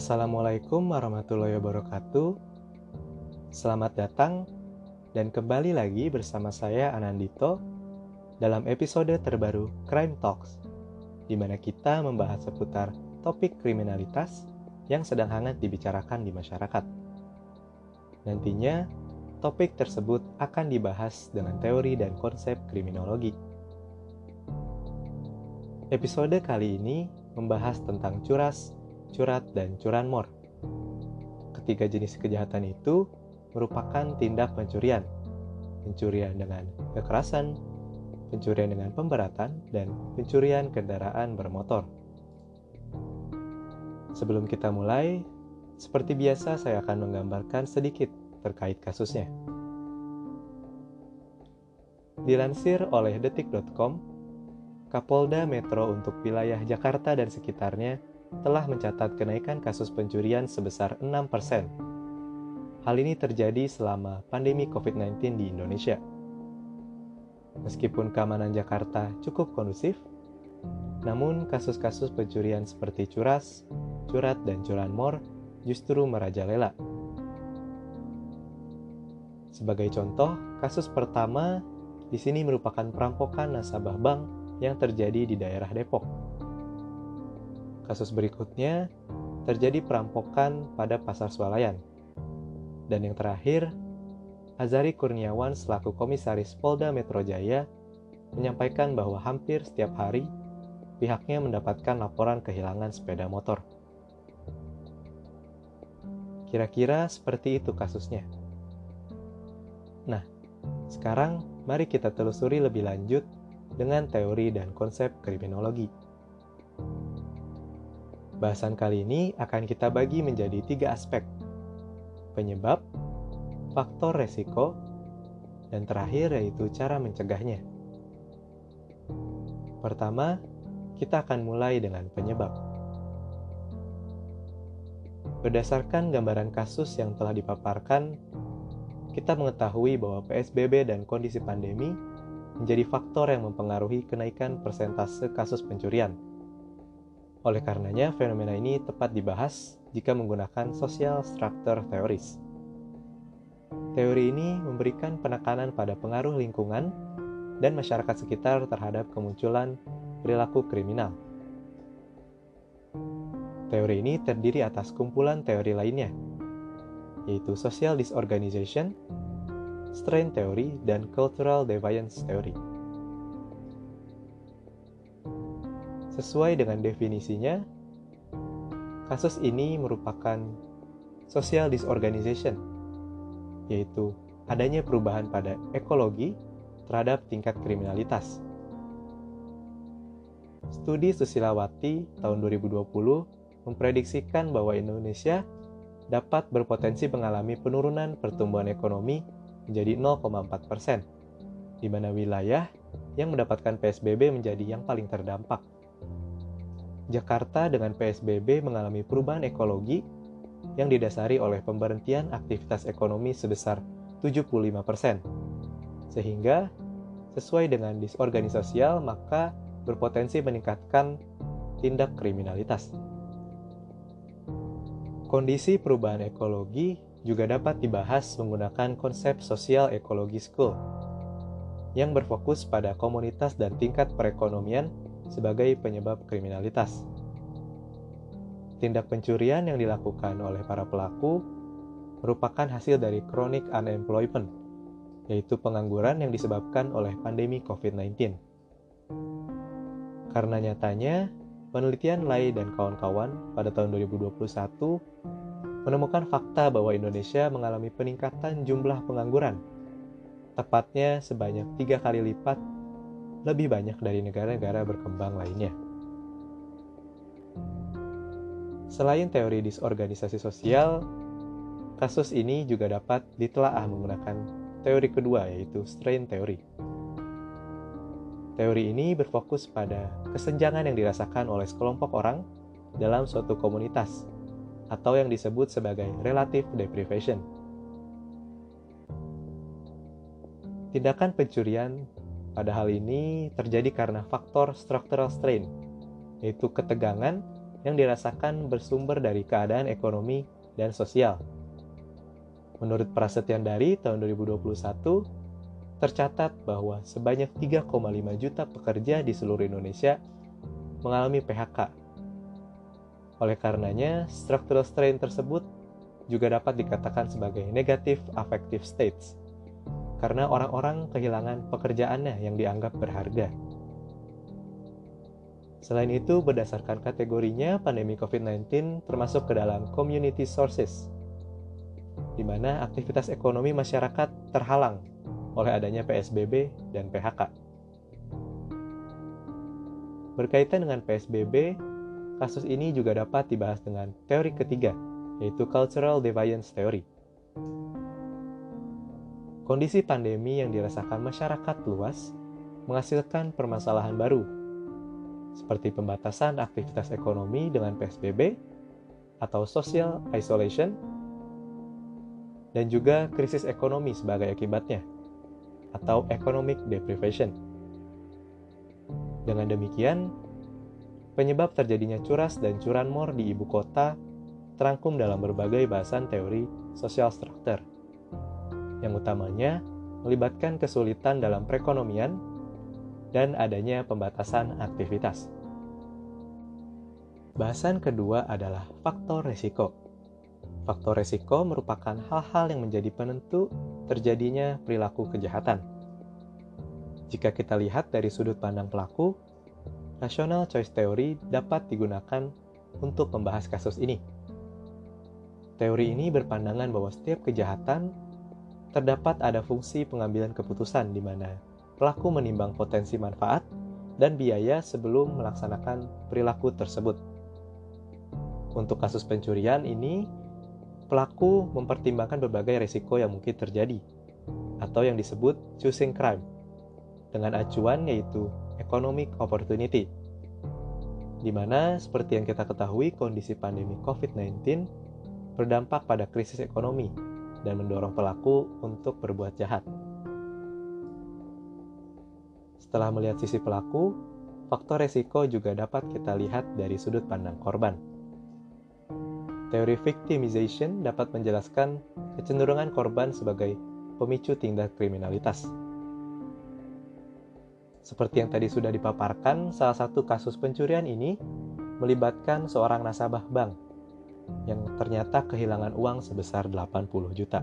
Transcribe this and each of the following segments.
Assalamualaikum warahmatullahi wabarakatuh. Selamat datang dan kembali lagi bersama saya Anandito dalam episode terbaru Crime Talks, di mana kita membahas seputar topik kriminalitas yang sedang hangat dibicarakan di masyarakat. Nantinya, topik tersebut akan dibahas dengan teori dan konsep kriminologi. Episode kali ini membahas tentang curas curat, dan curanmor. Ketiga jenis kejahatan itu merupakan tindak pencurian. Pencurian dengan kekerasan, pencurian dengan pemberatan, dan pencurian kendaraan bermotor. Sebelum kita mulai, seperti biasa saya akan menggambarkan sedikit terkait kasusnya. Dilansir oleh detik.com, Kapolda Metro untuk wilayah Jakarta dan sekitarnya telah mencatat kenaikan kasus pencurian sebesar 6%. Hal ini terjadi selama pandemi COVID-19 di Indonesia. Meskipun keamanan Jakarta cukup kondusif, namun kasus-kasus pencurian seperti curas, curat, dan curanmor justru merajalela. Sebagai contoh, kasus pertama di sini merupakan perampokan nasabah bank yang terjadi di daerah Depok. Kasus berikutnya terjadi perampokan pada Pasar Swalayan. Dan yang terakhir, Azari Kurniawan selaku komisaris Polda Metro Jaya menyampaikan bahwa hampir setiap hari pihaknya mendapatkan laporan kehilangan sepeda motor. Kira-kira seperti itu kasusnya. Nah, sekarang mari kita telusuri lebih lanjut dengan teori dan konsep kriminologi. Bahasan kali ini akan kita bagi menjadi tiga aspek. Penyebab, faktor resiko, dan terakhir yaitu cara mencegahnya. Pertama, kita akan mulai dengan penyebab. Berdasarkan gambaran kasus yang telah dipaparkan, kita mengetahui bahwa PSBB dan kondisi pandemi menjadi faktor yang mempengaruhi kenaikan persentase kasus pencurian oleh karenanya, fenomena ini tepat dibahas jika menggunakan social structure theories. Teori ini memberikan penekanan pada pengaruh lingkungan dan masyarakat sekitar terhadap kemunculan perilaku kriminal. Teori ini terdiri atas kumpulan teori lainnya, yaitu social disorganization, strain theory, dan cultural deviance theory. Sesuai dengan definisinya, kasus ini merupakan social disorganization, yaitu adanya perubahan pada ekologi terhadap tingkat kriminalitas. Studi Susilawati tahun 2020 memprediksikan bahwa Indonesia dapat berpotensi mengalami penurunan pertumbuhan ekonomi menjadi 0,4 persen, di mana wilayah yang mendapatkan PSBB menjadi yang paling terdampak. Jakarta dengan PSBB mengalami perubahan ekologi yang didasari oleh pemberhentian aktivitas ekonomi sebesar 75%. Sehingga sesuai dengan disorganisasi maka berpotensi meningkatkan tindak kriminalitas. Kondisi perubahan ekologi juga dapat dibahas menggunakan konsep sosial ekologi school yang berfokus pada komunitas dan tingkat perekonomian sebagai penyebab kriminalitas. Tindak pencurian yang dilakukan oleh para pelaku merupakan hasil dari chronic unemployment, yaitu pengangguran yang disebabkan oleh pandemi COVID-19. Karena nyatanya, penelitian Lai dan kawan-kawan pada tahun 2021 menemukan fakta bahwa Indonesia mengalami peningkatan jumlah pengangguran, tepatnya sebanyak tiga kali lipat lebih banyak dari negara-negara berkembang lainnya. Selain teori disorganisasi sosial, kasus ini juga dapat ditelaah menggunakan teori kedua yaitu strain theory. Teori ini berfokus pada kesenjangan yang dirasakan oleh sekelompok orang dalam suatu komunitas atau yang disebut sebagai relative deprivation. Tindakan pencurian pada hal ini terjadi karena faktor structural strain, yaitu ketegangan yang dirasakan bersumber dari keadaan ekonomi dan sosial. Menurut Prasetyan dari tahun 2021, tercatat bahwa sebanyak 3,5 juta pekerja di seluruh Indonesia mengalami PHK. Oleh karenanya, structural strain tersebut juga dapat dikatakan sebagai negative affective states karena orang-orang kehilangan pekerjaannya yang dianggap berharga. Selain itu, berdasarkan kategorinya, pandemi COVID-19 termasuk ke dalam community sources, di mana aktivitas ekonomi masyarakat terhalang oleh adanya PSBB dan PHK. Berkaitan dengan PSBB, kasus ini juga dapat dibahas dengan teori ketiga, yaitu Cultural Deviance Theory. Kondisi pandemi yang dirasakan masyarakat luas menghasilkan permasalahan baru, seperti pembatasan aktivitas ekonomi dengan PSBB atau social isolation, dan juga krisis ekonomi sebagai akibatnya, atau economic deprivation. Dengan demikian, penyebab terjadinya curas dan curanmor di ibu kota terangkum dalam berbagai bahasan teori social structure yang utamanya melibatkan kesulitan dalam perekonomian dan adanya pembatasan aktivitas. Bahasan kedua adalah faktor resiko. Faktor resiko merupakan hal-hal yang menjadi penentu terjadinya perilaku kejahatan. Jika kita lihat dari sudut pandang pelaku, rational choice theory dapat digunakan untuk membahas kasus ini. Teori ini berpandangan bahwa setiap kejahatan terdapat ada fungsi pengambilan keputusan di mana pelaku menimbang potensi manfaat dan biaya sebelum melaksanakan perilaku tersebut. Untuk kasus pencurian ini, pelaku mempertimbangkan berbagai risiko yang mungkin terjadi, atau yang disebut choosing crime, dengan acuan yaitu economic opportunity, di mana seperti yang kita ketahui kondisi pandemi COVID-19 berdampak pada krisis ekonomi dan mendorong pelaku untuk berbuat jahat. Setelah melihat sisi pelaku, faktor resiko juga dapat kita lihat dari sudut pandang korban. Teori victimization dapat menjelaskan kecenderungan korban sebagai pemicu tindak kriminalitas. Seperti yang tadi sudah dipaparkan, salah satu kasus pencurian ini melibatkan seorang nasabah bank yang ternyata kehilangan uang sebesar 80 juta.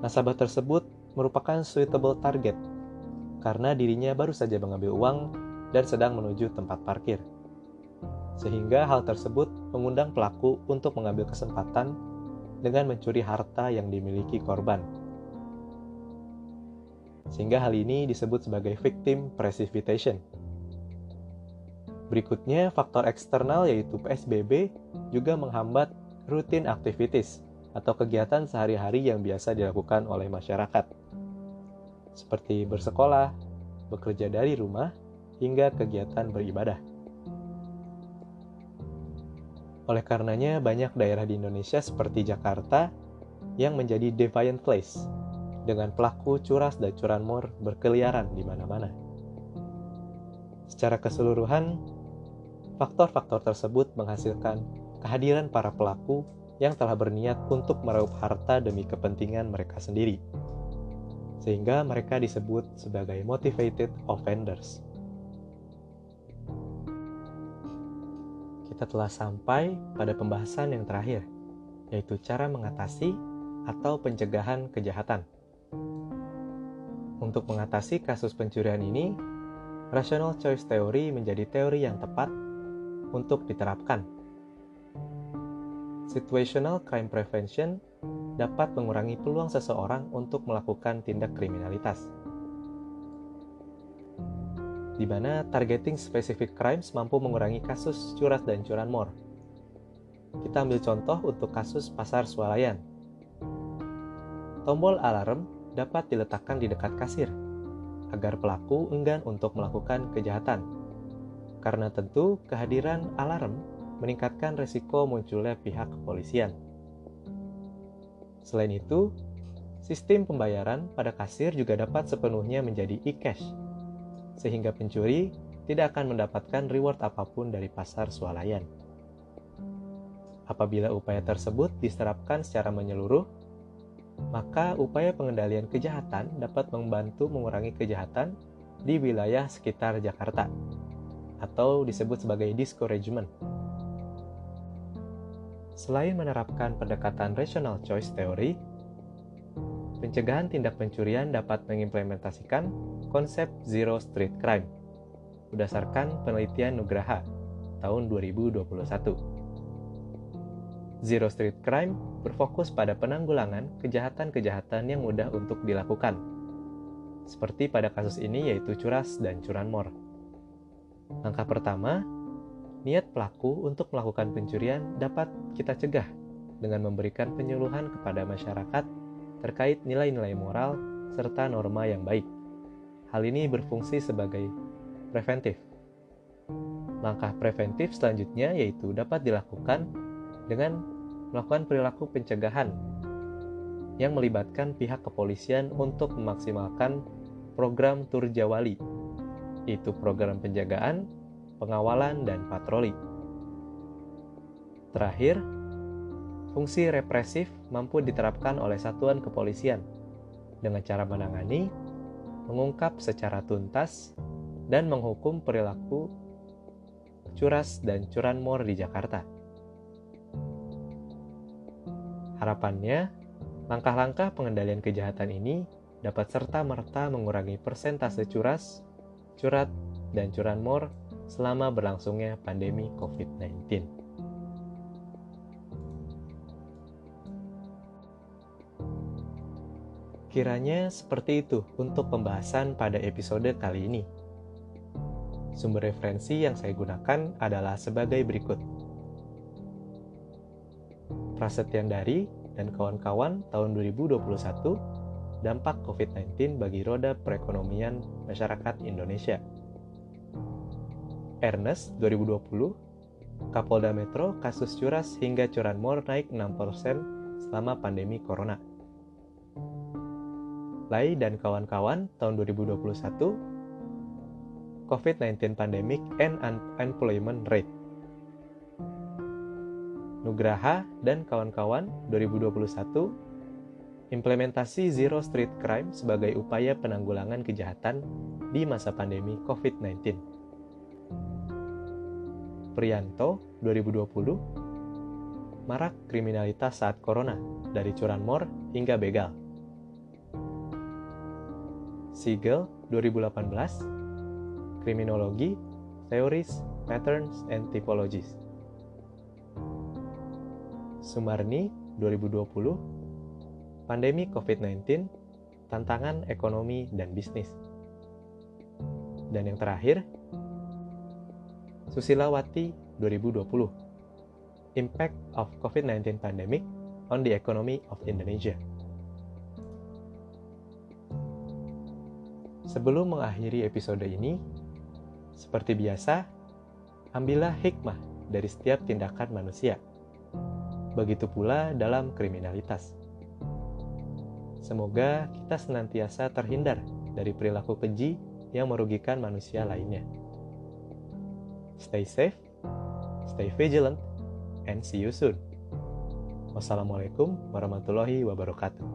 Nasabah tersebut merupakan suitable target karena dirinya baru saja mengambil uang dan sedang menuju tempat parkir. Sehingga hal tersebut mengundang pelaku untuk mengambil kesempatan dengan mencuri harta yang dimiliki korban. Sehingga hal ini disebut sebagai victim precipitation. Berikutnya, faktor eksternal yaitu PSBB juga menghambat rutin aktivitas atau kegiatan sehari-hari yang biasa dilakukan oleh masyarakat, seperti bersekolah, bekerja dari rumah, hingga kegiatan beribadah. Oleh karenanya, banyak daerah di Indonesia seperti Jakarta yang menjadi defiant place dengan pelaku curas dan curanmor berkeliaran di mana-mana. Secara keseluruhan, faktor-faktor tersebut menghasilkan kehadiran para pelaku yang telah berniat untuk meraup harta demi kepentingan mereka sendiri, sehingga mereka disebut sebagai motivated offenders. Kita telah sampai pada pembahasan yang terakhir, yaitu cara mengatasi atau pencegahan kejahatan. Untuk mengatasi kasus pencurian ini, rational choice theory menjadi teori yang tepat untuk diterapkan. Situational crime prevention dapat mengurangi peluang seseorang untuk melakukan tindak kriminalitas. Di mana targeting specific crimes mampu mengurangi kasus curas dan curanmor. Kita ambil contoh untuk kasus pasar swalayan. Tombol alarm dapat diletakkan di dekat kasir agar pelaku enggan untuk melakukan kejahatan karena tentu kehadiran alarm meningkatkan resiko munculnya pihak kepolisian. Selain itu, sistem pembayaran pada kasir juga dapat sepenuhnya menjadi e-cash, sehingga pencuri tidak akan mendapatkan reward apa pun dari pasar swalayan. Apabila upaya tersebut diterapkan secara menyeluruh, maka upaya pengendalian kejahatan dapat membantu mengurangi kejahatan di wilayah sekitar Jakarta, atau disebut sebagai discouragement. Selain menerapkan pendekatan rational choice theory, pencegahan tindak pencurian dapat mengimplementasikan konsep zero street crime berdasarkan penelitian Nugraha tahun 2021. Zero Street Crime berfokus pada penanggulangan kejahatan-kejahatan yang mudah untuk dilakukan, seperti pada kasus ini yaitu curas dan curanmor. Langkah pertama, niat pelaku untuk melakukan pencurian dapat kita cegah dengan memberikan penyuluhan kepada masyarakat terkait nilai-nilai moral serta norma yang baik. Hal ini berfungsi sebagai preventif. Langkah preventif selanjutnya yaitu dapat dilakukan dengan melakukan perilaku pencegahan yang melibatkan pihak kepolisian untuk memaksimalkan program Turjawali, itu program penjagaan, pengawalan, dan patroli. Terakhir, fungsi represif mampu diterapkan oleh satuan kepolisian dengan cara menangani, mengungkap secara tuntas, dan menghukum perilaku curas dan curanmor di Jakarta. Harapannya, langkah-langkah pengendalian kejahatan ini dapat serta-merta mengurangi persentase curas, curat, dan curanmor selama berlangsungnya pandemi COVID-19. Kiranya seperti itu untuk pembahasan pada episode kali ini. Sumber referensi yang saya gunakan adalah sebagai berikut. Prasetyan Dari dan kawan-kawan tahun 2021 dampak COVID-19 bagi roda perekonomian masyarakat Indonesia. Ernest 2020 Kapolda Metro kasus curas hingga curanmor naik 6% selama pandemi corona. Lai dan kawan-kawan tahun 2021 COVID-19 pandemic and unemployment rate Nugraha dan kawan-kawan 2021 implementasi Zero Street Crime sebagai upaya penanggulangan kejahatan di masa pandemi COVID-19. Prianto 2020 marak kriminalitas saat corona dari curanmor hingga begal. Siegel 2018 Kriminologi, Theories, Patterns, and Typologies. Sumarni 2020 Pandemi COVID-19 Tantangan Ekonomi dan Bisnis. Dan yang terakhir Susilawati 2020 Impact of COVID-19 Pandemic on the Economy of Indonesia. Sebelum mengakhiri episode ini, seperti biasa, ambillah hikmah dari setiap tindakan manusia – Begitu pula dalam kriminalitas. Semoga kita senantiasa terhindar dari perilaku keji yang merugikan manusia lainnya. Stay safe, stay vigilant, and see you soon. Wassalamualaikum warahmatullahi wabarakatuh.